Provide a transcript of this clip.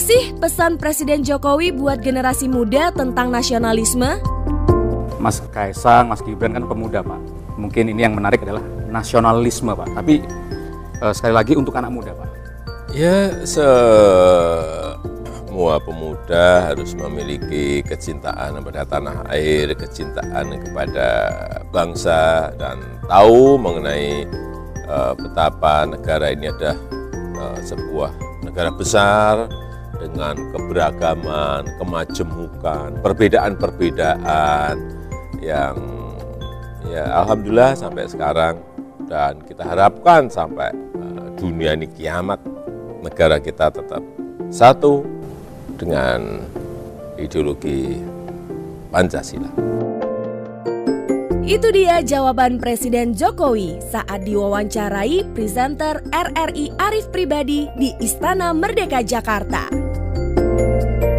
sih pesan Presiden Jokowi buat generasi muda tentang nasionalisme? Mas Kaisang, Mas Gibran kan pemuda Pak. Mungkin ini yang menarik adalah nasionalisme Pak. Tapi eh, sekali lagi untuk anak muda Pak. Ya, semua pemuda harus memiliki kecintaan kepada tanah air, kecintaan kepada bangsa, dan tahu mengenai uh, betapa negara ini adalah uh, sebuah negara besar dengan keberagaman, kemajemukan, perbedaan-perbedaan yang ya alhamdulillah sampai sekarang dan kita harapkan sampai uh, dunia ini kiamat negara kita tetap satu dengan ideologi Pancasila. Itu dia jawaban Presiden Jokowi saat diwawancarai presenter RRI Arif Pribadi di Istana Merdeka Jakarta. Música